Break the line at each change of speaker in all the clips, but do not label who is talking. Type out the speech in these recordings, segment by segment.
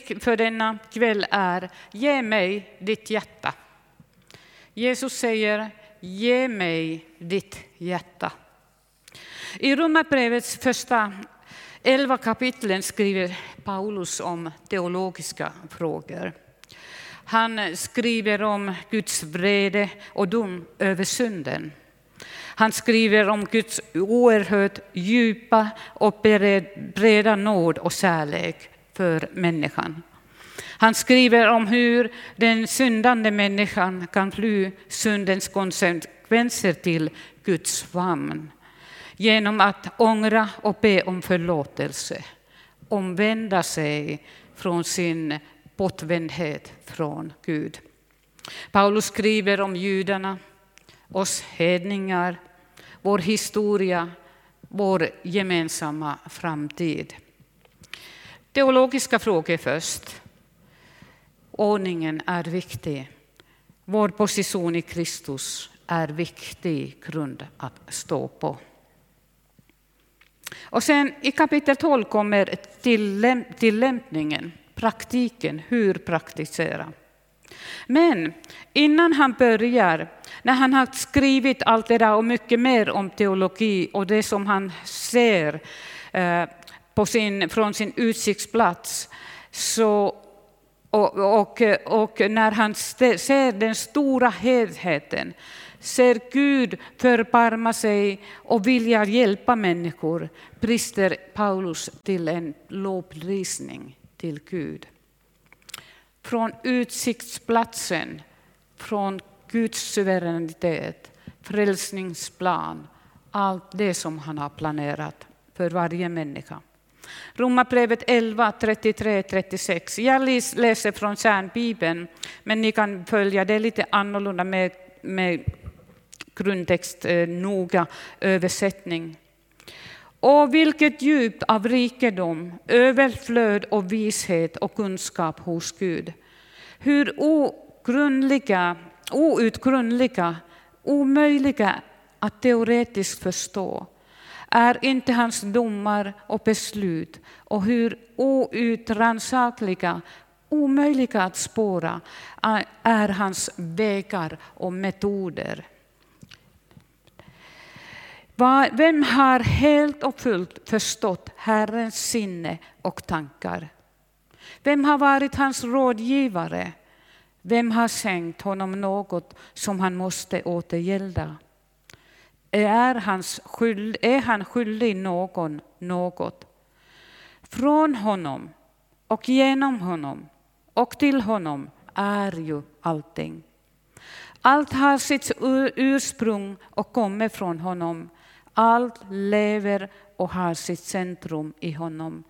för denna kväll är Ge mig ditt hjärta. Jesus säger Ge mig ditt hjärta. I Romarbrevets första elva kapitlen skriver Paulus om teologiska frågor. Han skriver om Guds vrede och dom över synden. Han skriver om Guds oerhört djupa och breda nåd och kärlek för människan. Han skriver om hur den syndande människan kan fly syndens konsekvenser till Guds famn genom att ångra och be om förlåtelse, omvända sig från sin bortvändhet från Gud. Paulus skriver om judarna, oss hedningar, vår historia, vår gemensamma framtid. Teologiska frågor först. Ordningen är viktig. Vår position i Kristus är viktig grund att stå på. Och sen i kapitel 12 kommer tillämpningen, praktiken, hur praktisera. Men innan han börjar, när han har skrivit allt det där och mycket mer om teologi och det som han ser eh, på sin, från sin utsiktsplats, så, och, och, och när han ser den stora helheten, ser Gud förbarma sig och vilja hjälpa människor, brister Paulus till en lovprisning till Gud. Från utsiktsplatsen, från Guds suveränitet, frälsningsplan, allt det som han har planerat för varje människa. Romarbrevet 11, 33-36. Jag läser från kärnbibeln, men ni kan följa det lite annorlunda med, med grundtext eh, noga översättning. Och vilket djup av rikedom, överflöd och vishet och kunskap hos Gud. Hur ogrundliga, outgrundliga, omöjliga att teoretiskt förstå är inte hans domar och beslut och hur outrannsakliga, omöjliga att spåra är hans vägar och metoder. Vem har helt och fullt förstått Herrens sinne och tankar? Vem har varit hans rådgivare? Vem har skänkt honom något som han måste återgälda? Är, hans skyld, är han skyldig någon något? Från honom och genom honom och till honom är ju allting. Allt har sitt ursprung och kommer från honom. Allt lever och har sitt centrum i honom.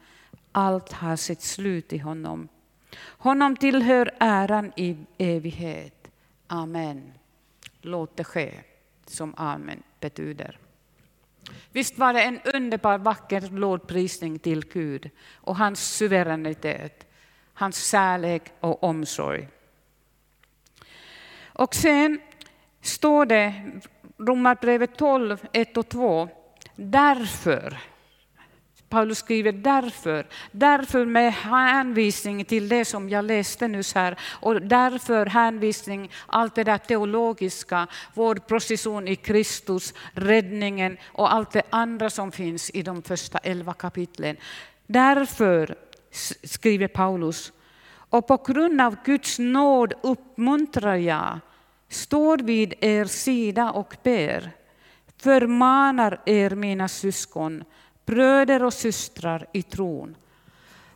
Allt har sitt slut i honom. Honom tillhör äran i evighet. Amen. Låt det ske som amen betyder. Visst var det en underbar vacker lovprisning till Gud och hans suveränitet, hans kärlek och omsorg. Och sen står det Romarbrevet 12, 1 och 2. Därför, Paulus skriver därför, därför med hänvisning till det som jag läste nyss här och därför hänvisning allt det där teologiska, vår position i Kristus, räddningen och allt det andra som finns i de första elva kapitlen. Därför skriver Paulus, och på grund av Guds nåd uppmuntrar jag står vid er sida och ber, förmanar er mina syskon, bröder och systrar i tron.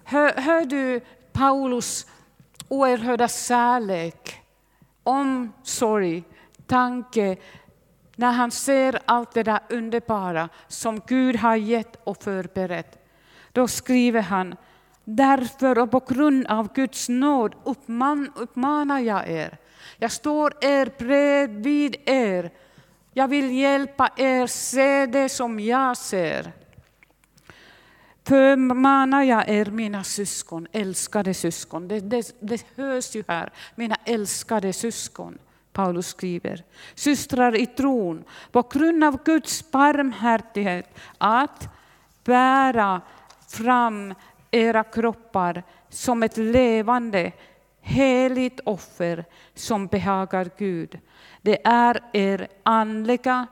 Hör, hör du Paulus oerhörda kärlek, omsorg, tanke när han ser allt det där underbara som Gud har gett och förberett. Då skriver han, därför och på grund av Guds nåd uppman, uppmanar jag er jag står er bredvid er. Jag vill hjälpa er se det som jag ser. Förmanar jag er, mina syskon, älskade syskon. Det, det, det hörs ju här, mina älskade syskon. Paulus skriver. Systrar i tron, på grund av Guds barmhärtighet, att bära fram era kroppar som ett levande, heligt offer som behagar Gud. Det är er andliga,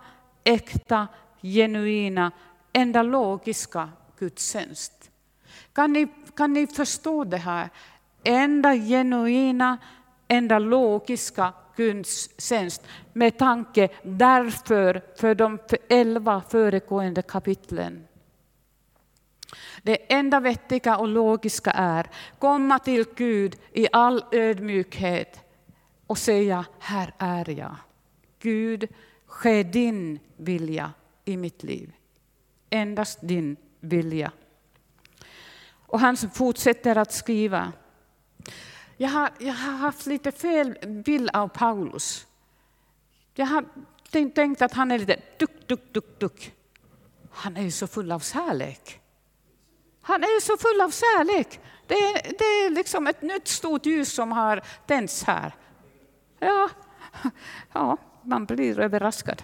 äkta, genuina, enda logiska gudstjänst. Kan ni, kan ni förstå det här? Enda genuina, enda logiska gudstjänst med tanke därför för de elva föregående kapitlen. Det enda vettiga och logiska är komma till Gud i all ödmjukhet och säga, här är jag. Gud, ske din vilja i mitt liv. Endast din vilja. Och han fortsätter att skriva. Jag har, jag har haft lite fel bild av Paulus. Jag har tänkt att han är lite duck, duck, duck, duck. Han är ju så full av kärlek. Han är så full av kärlek. Det är, det är liksom ett nytt stort ljus som har tänts här. Ja, ja man blir överraskad.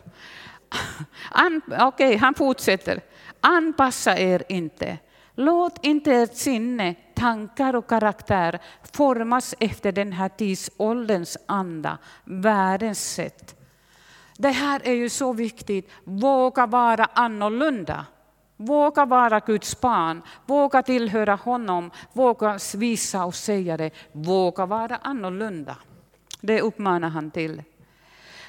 Okej, okay, han fortsätter. Anpassa er inte. Låt inte ert sinne, tankar och karaktär formas efter den här tidsålderns anda, världens sätt. Det här är ju så viktigt. Våga vara annorlunda. Våga vara Guds barn, våga tillhöra honom, våga visa och säga det. Våga vara annorlunda. Det uppmanar han till.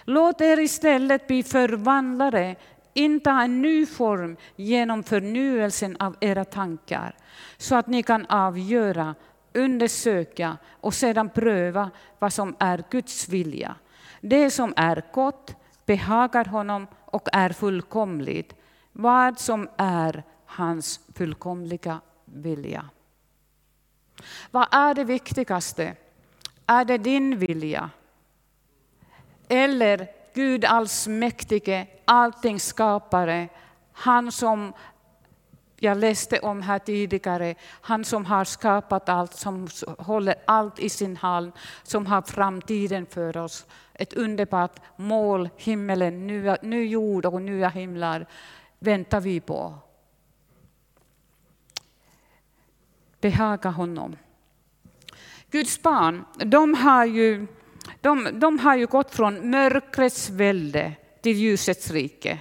Låt er istället bli förvandlade inta en ny form genom förnyelsen av era tankar, så att ni kan avgöra, undersöka och sedan pröva vad som är Guds vilja. Det som är gott, behagar honom och är fullkomligt vad som är hans fullkomliga vilja. Vad är det viktigaste? Är det din vilja? Eller Gud allsmäktige, alltings skapare, han som jag läste om här tidigare, han som har skapat allt, som håller allt i sin hand, som har framtiden för oss. Ett underbart mål, himmelen, nya, ny jord och nya himlar väntar vi på. Behaga honom. Guds barn, de har ju, de, de har ju gått från mörkrets välde till ljusets rike.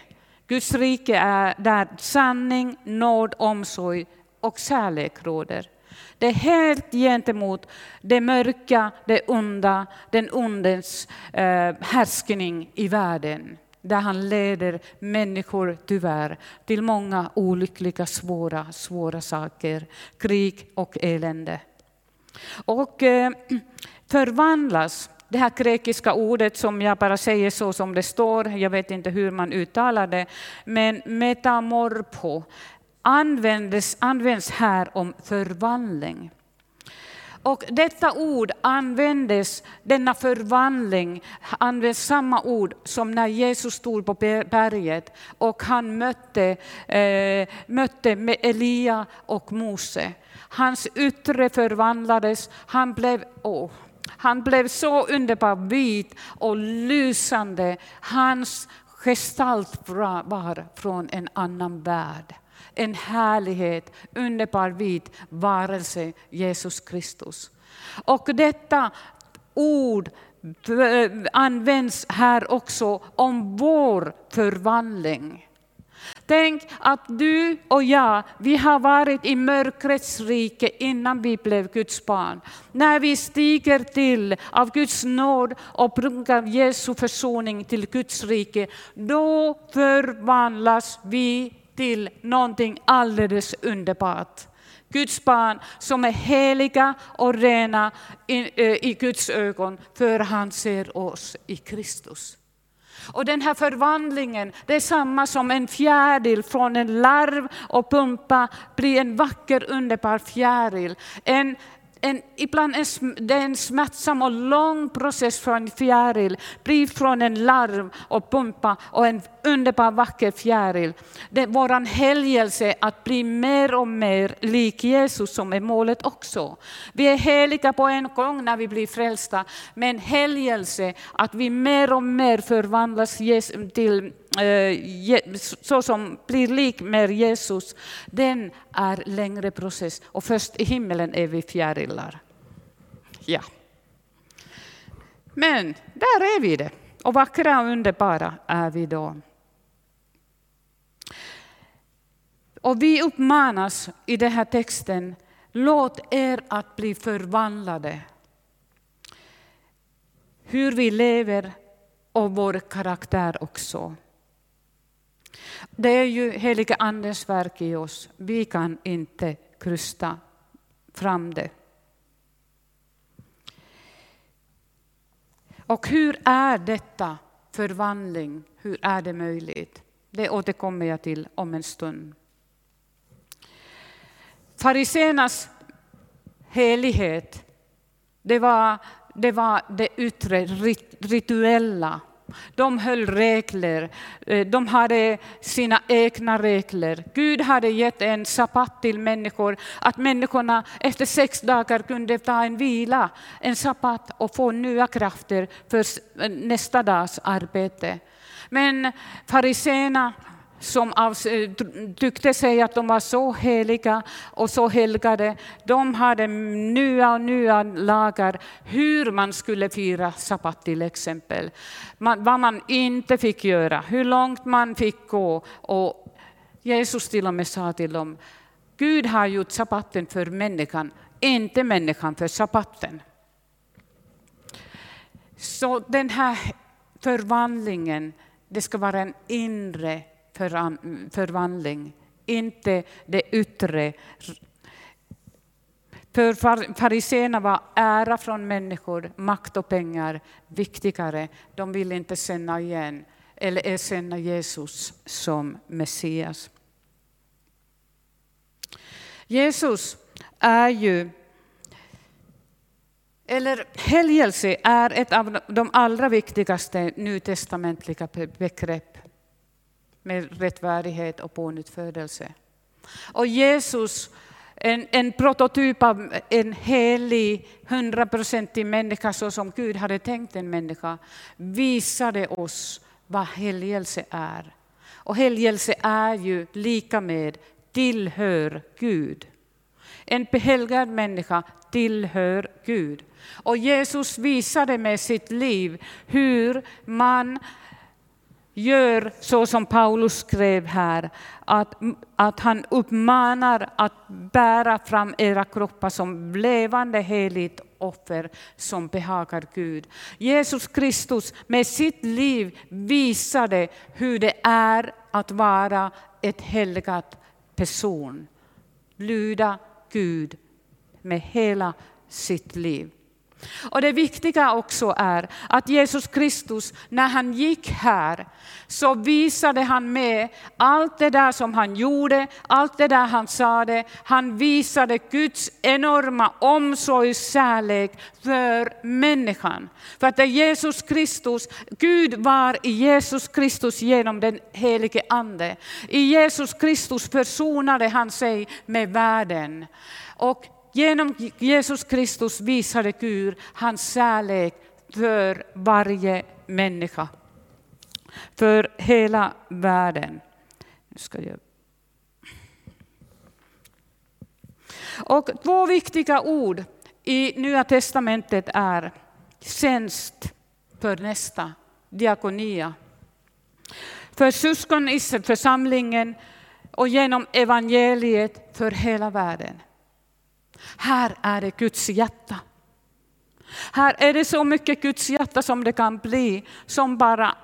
Guds rike är där sanning, nåd, omsorg och kärlek råder. Det är helt gentemot det mörka, det onda, den ondens eh, härskning i världen där han leder människor tyvärr till många olyckliga, svåra, svåra saker, krig och elände. Och eh, förvandlas, det här grekiska ordet som jag bara säger så som det står, jag vet inte hur man uttalar det, men metamorpo används, används här om förvandling. Och detta ord användes, denna förvandling, används samma ord som när Jesus stod på berget och han mötte, eh, mötte med Elia och Mose. Hans yttre förvandlades, han blev, oh, han blev så underbart vit och lysande. Hans gestalt var från en annan värld en härlighet, underbar vit varelse, Jesus Kristus. Och detta ord eh, används här också om vår förvandling. Tänk att du och jag, vi har varit i mörkrets rike innan vi blev Guds barn. När vi stiger till av Guds nåd och brukar Jesu försoning till Guds rike, då förvandlas vi till någonting alldeles underbart. Guds barn som är heliga och rena i, eh, i Guds ögon, för han ser oss i Kristus. Och den här förvandlingen, det är samma som en fjäril från en larv och pumpa blir en vacker underbar fjäril. En, en, ibland en, det är en smärtsam och lång process för en fjäril, blir från en larv och pumpa och en underbar vacker fjäril. Det är vår helgelse att bli mer och mer lik Jesus som är målet också. Vi är heliga på en gång när vi blir frälsta, men helgelse att vi mer och mer förvandlas till Eh, så som blir lik med Jesus, den är längre process. Och först i himmelen är vi fjärilar. Ja. Men där är vi det. Och vackra och underbara är vi då. Och vi uppmanas i den här texten, låt er att bli förvandlade. Hur vi lever och vår karaktär också. Det är ju heliga Andens verk i oss. Vi kan inte krysta fram det. Och hur är detta förvandling? Hur är det möjligt? Det återkommer jag till om en stund. Fariséernas helighet, det var det, var det yttre rituella. De höll regler, eh, de hade sina egna regler. Gud hade gett en sabbat till människor, att människorna efter sex dagar kunde ta en vila, en sabbat och få nya krafter för eh, nästa dags arbete. Men fariséerna som eh, tyckte sig att de var så heliga och så helgade, de hade nya och nya lagar hur man skulle fira sabbat till exempel. Man, vad man inte fick göra, hur långt man fick gå. Och Jesus till och med sa till dem, Gud har gjort sabbaten för människan, inte människan för sabbaten. Så den här förvandlingen, det ska vara en inre förvandling, inte det yttre. För fariséerna var ära från människor, makt och pengar viktigare. De ville inte känna igen eller eh, erkänna Jesus som Messias. Jesus är ju eller helgelse är ett av de allra viktigaste nytestamentliga begrepp med rättfärdighet och pånyttfödelse. Och Jesus, en, en prototyp av en helig, hundraprocentig människa så som Gud hade tänkt en människa, visade oss vad helgelse är. Och helgelse är ju lika med tillhör Gud. En behelgad människa tillhör Gud. Och Jesus visade med sitt liv hur man gör så som Paulus skrev här, att, att han uppmanar att bära fram era kroppar som levande heligt offer som behagar Gud. Jesus Kristus med sitt liv visade hur det är att vara ett helgat person. Lyda Gud med hela sitt liv. Och det viktiga också är att Jesus Kristus, när han gick här, så visade han med allt det där som han gjorde, allt det där han sade. Han visade Guds enorma omsorg och kärlek för människan. För att det är Jesus Kristus, Gud var i Jesus Kristus genom den helige Ande. I Jesus Kristus försonade han sig med världen. Och Genom Jesus Kristus visade Gud hans kärlek för varje människa. För hela världen. Nu ska jag... Och två viktiga ord i Nya Testamentet är tjänst för nästa, diakonia. För syskon i församlingen och genom evangeliet för hela världen. Här är det Guds hjärta. Här är det så mycket Guds hjärta som det kan bli, som bara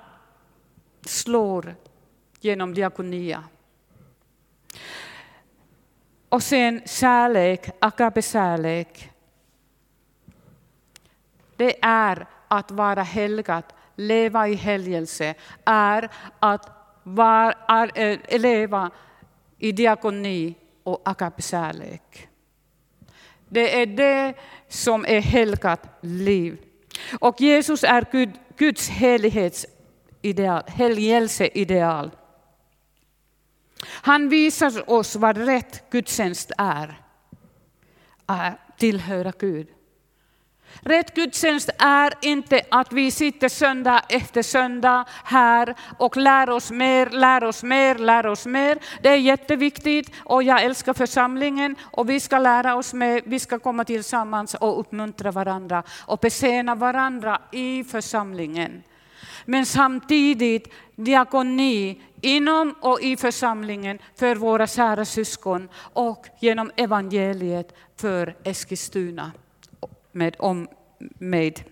slår genom diakonia. Och sen kärlek, agape-kärlek. Det är att vara helgad, leva i helgelse, är att var, är, leva i diakoni och agape-kärlek. Det är det som är helgat liv. Och Jesus är Gud, Guds helighetsideal, helgelseideal. Han visar oss vad rätt gudstjänst är. Att tillhöra Gud. Rätt gudstjänst är inte att vi sitter söndag efter söndag här och lär oss mer, lär oss mer, lär oss mer. Det är jätteviktigt och jag älskar församlingen och vi ska lära oss mer, vi ska komma tillsammans och uppmuntra varandra och besena varandra i församlingen. Men samtidigt diakoni inom och i församlingen för våra kära syskon och genom evangeliet för Eskilstuna med omnejd.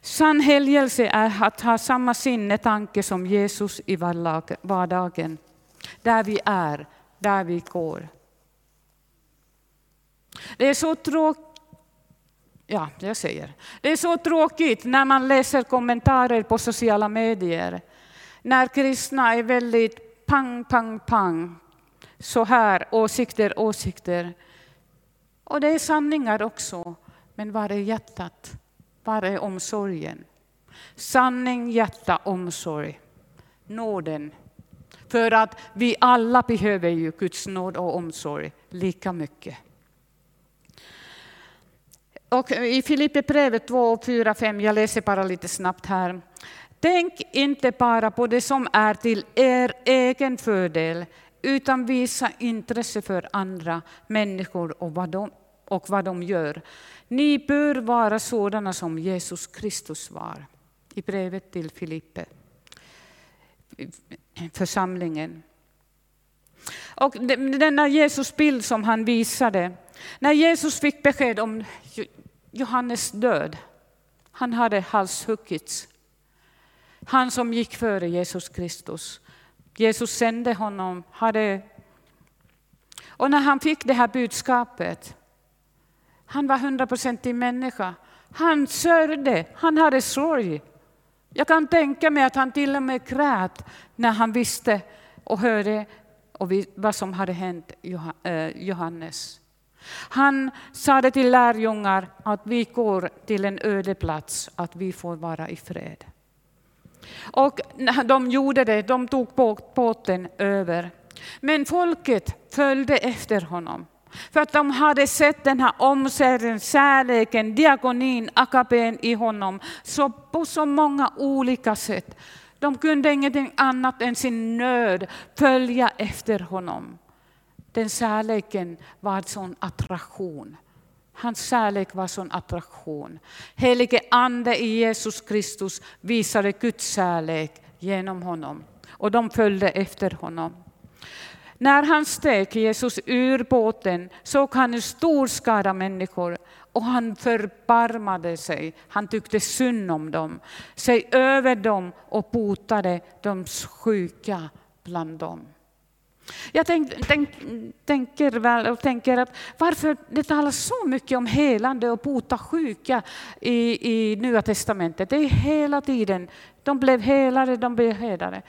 Sann helgelse är att ha samma sinnetanke som Jesus i vardagen. Där vi är, där vi går. Det är så tråkigt Ja, jag säger. Det är så tråkigt när man läser kommentarer på sociala medier. När kristna är väldigt pang, pang, pang. Så här, åsikter, åsikter. Och det är sanningar också. Men var är hjärtat? Var är omsorgen? Sanning, hjärta, omsorg. Nåden. För att vi alla behöver ju Guds nåd och omsorg lika mycket. Och I Filipperbrevet 2, 4, 5, jag läser bara lite snabbt här. Tänk inte bara på det som är till er egen fördel, utan visa intresse för andra människor och vad de, och vad de gör. Ni bör vara sådana som Jesus Kristus var. I brevet till Filippe, församlingen. Och denna Jesusbild som han visade, när Jesus fick besked om Johannes död, han hade halshuggits. Han som gick före Jesus Kristus. Jesus sände honom, hade... Och när han fick det här budskapet, han var hundraprocentig människa. Han sörjde, han hade sorg. Jag kan tänka mig att han till och med grät när han visste och hörde vad som hade hänt eh, Johannes. Han sa det till lärjungar att vi går till en öde plats, att vi får vara i fred. Och de gjorde det, de tog båten över. Men folket följde efter honom. För att de hade sett den här omsorgen, kärleken, diakonin, akapen i honom så på så många olika sätt. De kunde ingenting annat än sin nöd följa efter honom. Den kärleken var en sån attraktion. Hans kärlek var en sån attraktion. Helige Ande i Jesus Kristus visade Guds kärlek genom honom. Och de följde efter honom. När han steg Jesus ur båten såg han en stor skara människor och han förbarmade sig. Han tyckte synd om dem, sig över dem och botade de sjuka bland dem. Jag tänk, tänk, tänker väl och tänker att varför det talas så mycket om helande och bota sjuka i, i Nya Testamentet. Det är hela tiden, de blev helare, de blev helare.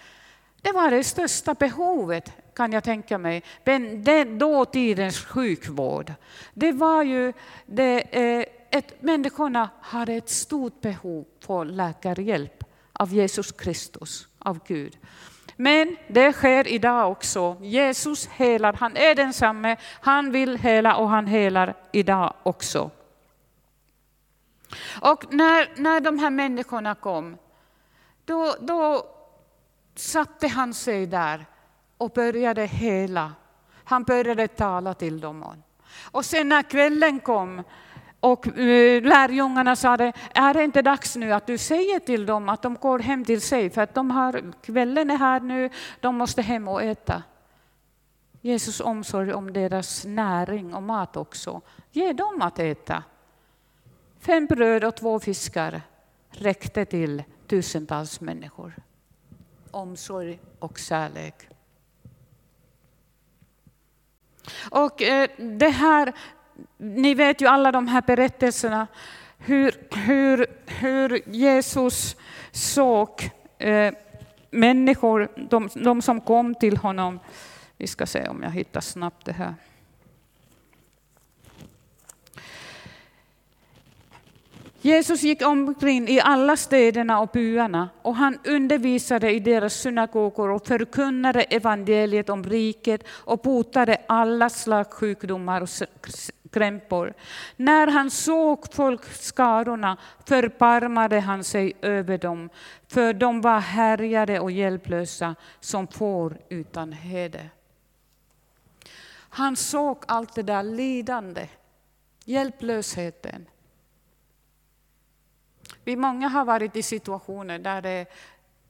Det var det största behovet kan jag tänka mig. Men den dåtidens sjukvård. Det var ju det, eh, ett, människorna hade ett stort behov av läkarhjälp av Jesus Kristus, av Gud. Men det sker idag också. Jesus helar, han är densamme, han vill hela och han helar idag också. Och när, när de här människorna kom, då, då satte han sig där och började hela. Han började tala till dem. Och sen när kvällen kom och eh, lärjungarna sa är det inte dags nu att du säger till dem att de går hem till sig för att de har, kvällen är här nu, de måste hem och äta. Jesus omsorg om deras näring och mat också. Ge dem att äta. Fem bröd och två fiskar räckte till tusentals människor. Omsorg och kärlek. Och eh, det här ni vet ju alla de här berättelserna hur, hur, hur Jesus såg eh, människor, de, de som kom till honom. Vi ska se om jag hittar snabbt det här. Jesus gick omkring i alla städerna och byarna och han undervisade i deras synagogor och förkunnade evangeliet om riket och botade alla slags sjukdomar och krämpor. När han såg folkskarorna förbarmade han sig över dem, för de var härjade och hjälplösa som får utan hede. Han såg allt det där lidande, hjälplösheten. Vi många har varit i situationer där det,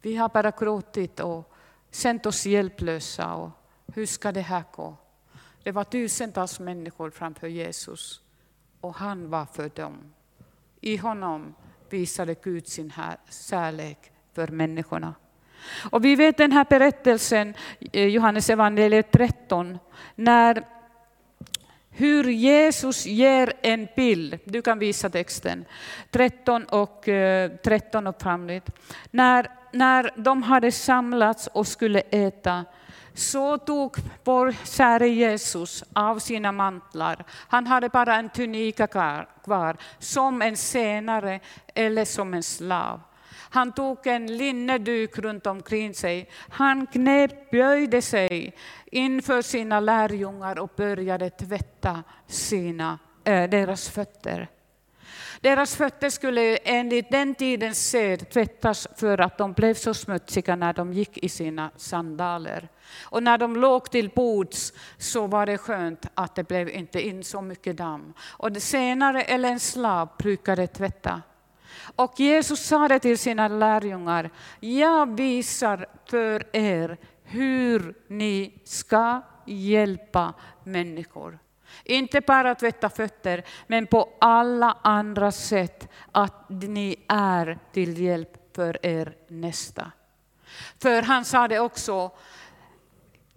vi har bara gråtit och känt oss hjälplösa. Och hur ska det här gå? Det var tusentals människor framför Jesus och han var för dem. I honom visade Gud sin kärlek för människorna. Och vi vet den här berättelsen, Johannes evangeliet 13, när hur Jesus ger en bild. Du kan visa texten. 13 och, eh, 13 och framåt. När, när de hade samlats och skulle äta så tog vår käre Jesus av sina mantlar. Han hade bara en tunika kvar, som en senare eller som en slav. Han tog en linneduk runt omkring sig. Han böjde sig inför sina lärjungar och började tvätta sina, äh, deras fötter. Deras fötter skulle enligt den tidens sed tvättas för att de blev så smutsiga när de gick i sina sandaler. Och när de låg till bords så var det skönt att det blev inte in så mycket damm. Och det senare, eller en slav, brukade tvätta. Och Jesus sa det till sina lärjungar, jag visar för er hur ni ska hjälpa människor. Inte bara tvätta fötter, men på alla andra sätt att ni är till hjälp för er nästa. För han sa det också,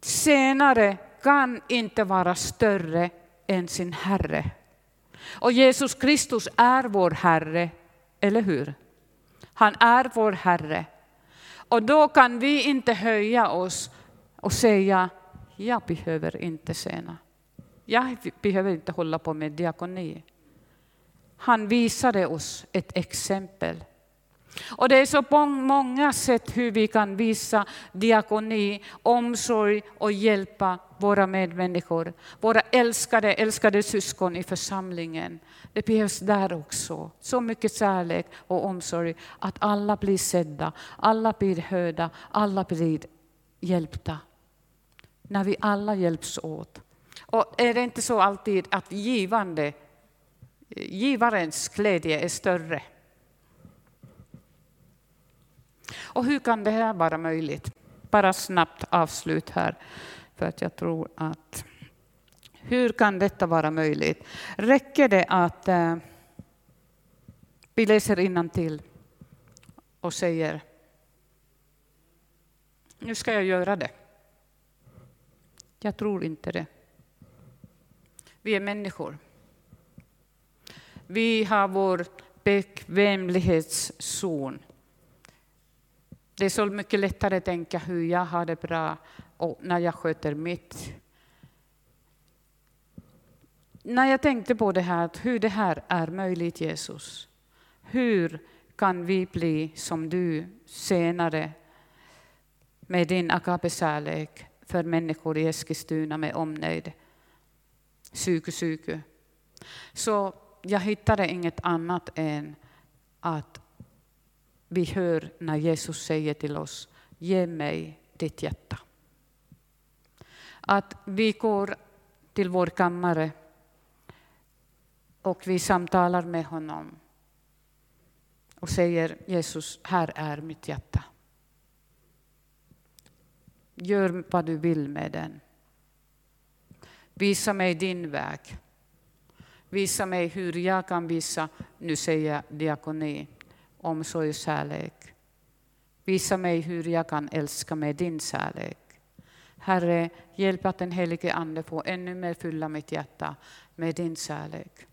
senare kan inte vara större än sin Herre. Och Jesus Kristus är vår Herre, eller hur? Han är vår Herre. Och då kan vi inte höja oss och säga, jag behöver inte tjäna. Jag behöver inte hålla på med diakoni. Han visade oss ett exempel. Och det är så på många sätt hur vi kan visa diakoni, omsorg och hjälpa våra medmänniskor. Våra älskade, älskade syskon i församlingen. Det behövs där också. Så mycket kärlek och omsorg att alla blir sedda, alla blir hörda, alla blir hjälpta. När vi alla hjälps åt. Och är det inte så alltid att givande, givarens glädje är större? Och hur kan det här vara möjligt? Bara snabbt avslut här, för att jag tror att... Hur kan detta vara möjligt? Räcker det att eh, vi läser till och säger nu ska jag göra det? Jag tror inte det. Vi är människor. Vi har vår bekvämlighetszon. Det är så mycket lättare att tänka hur jag har det bra och när jag sköter mitt. När jag tänkte på det här, hur det här är möjligt Jesus. Hur kan vi bli som du senare med din agape-kärlek för människor i Eskilstuna med omnejd? Psyke, psyke. Så jag hittade inget annat än att vi hör när Jesus säger till oss, ge mig ditt hjärta. Att vi går till vår kammare och vi samtalar med honom och säger Jesus, här är mitt hjärta. Gör vad du vill med den. Visa mig din väg. Visa mig hur jag kan visa, nu säger jag diakoni, omsorg och kärlek. Visa mig hur jag kan älska med din kärlek. Herre, hjälp att den helige Ande får ännu mer fylla mitt hjärta med din kärlek.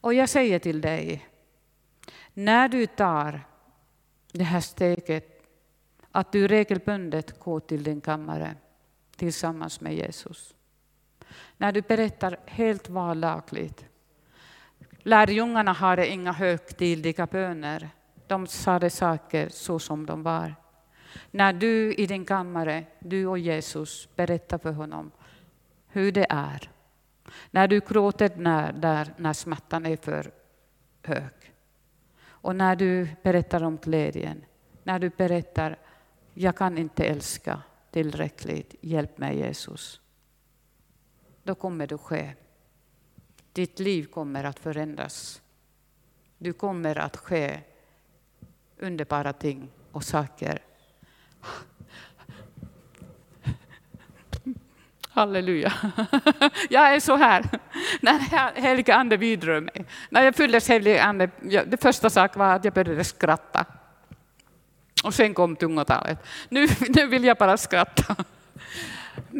Och jag säger till dig, när du tar det här steget, att du regelbundet går till din kammare tillsammans med Jesus. När du berättar helt vardagligt. Lärjungarna hade inga högtidliga böner. De sade saker så som de var. När du i din kammare, du och Jesus, berättar för honom hur det är. När du gråter när, där, när smärtan är för hög. Och när du berättar om glädjen. När du berättar, jag kan inte älska tillräckligt, hjälp mig Jesus. Då kommer det ske. Ditt liv kommer att förändras. Du kommer att ske underbara ting och saker. Halleluja. Jag är så här. När Helige ande vidrör mig. När jag fylldes Helige ande, det första sak var att jag började skratta. Och sen kom tungotalet. Nu, nu vill jag bara skratta.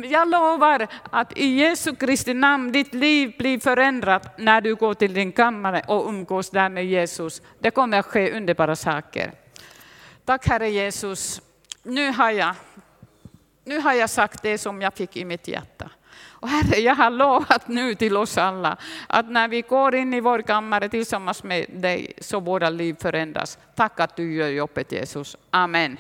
Jag lovar att i Jesu Kristi namn, ditt liv blir förändrat när du går till din kammare och umgås där med Jesus. Det kommer att ske underbara saker. Tack Herre Jesus. Nu har jag, nu har jag sagt det som jag fick i mitt hjärta. Och Herre, jag har lovat nu till oss alla att när vi går in i vår kammare tillsammans med dig så våra liv förändras. Tack att du gör jobbet Jesus. Amen.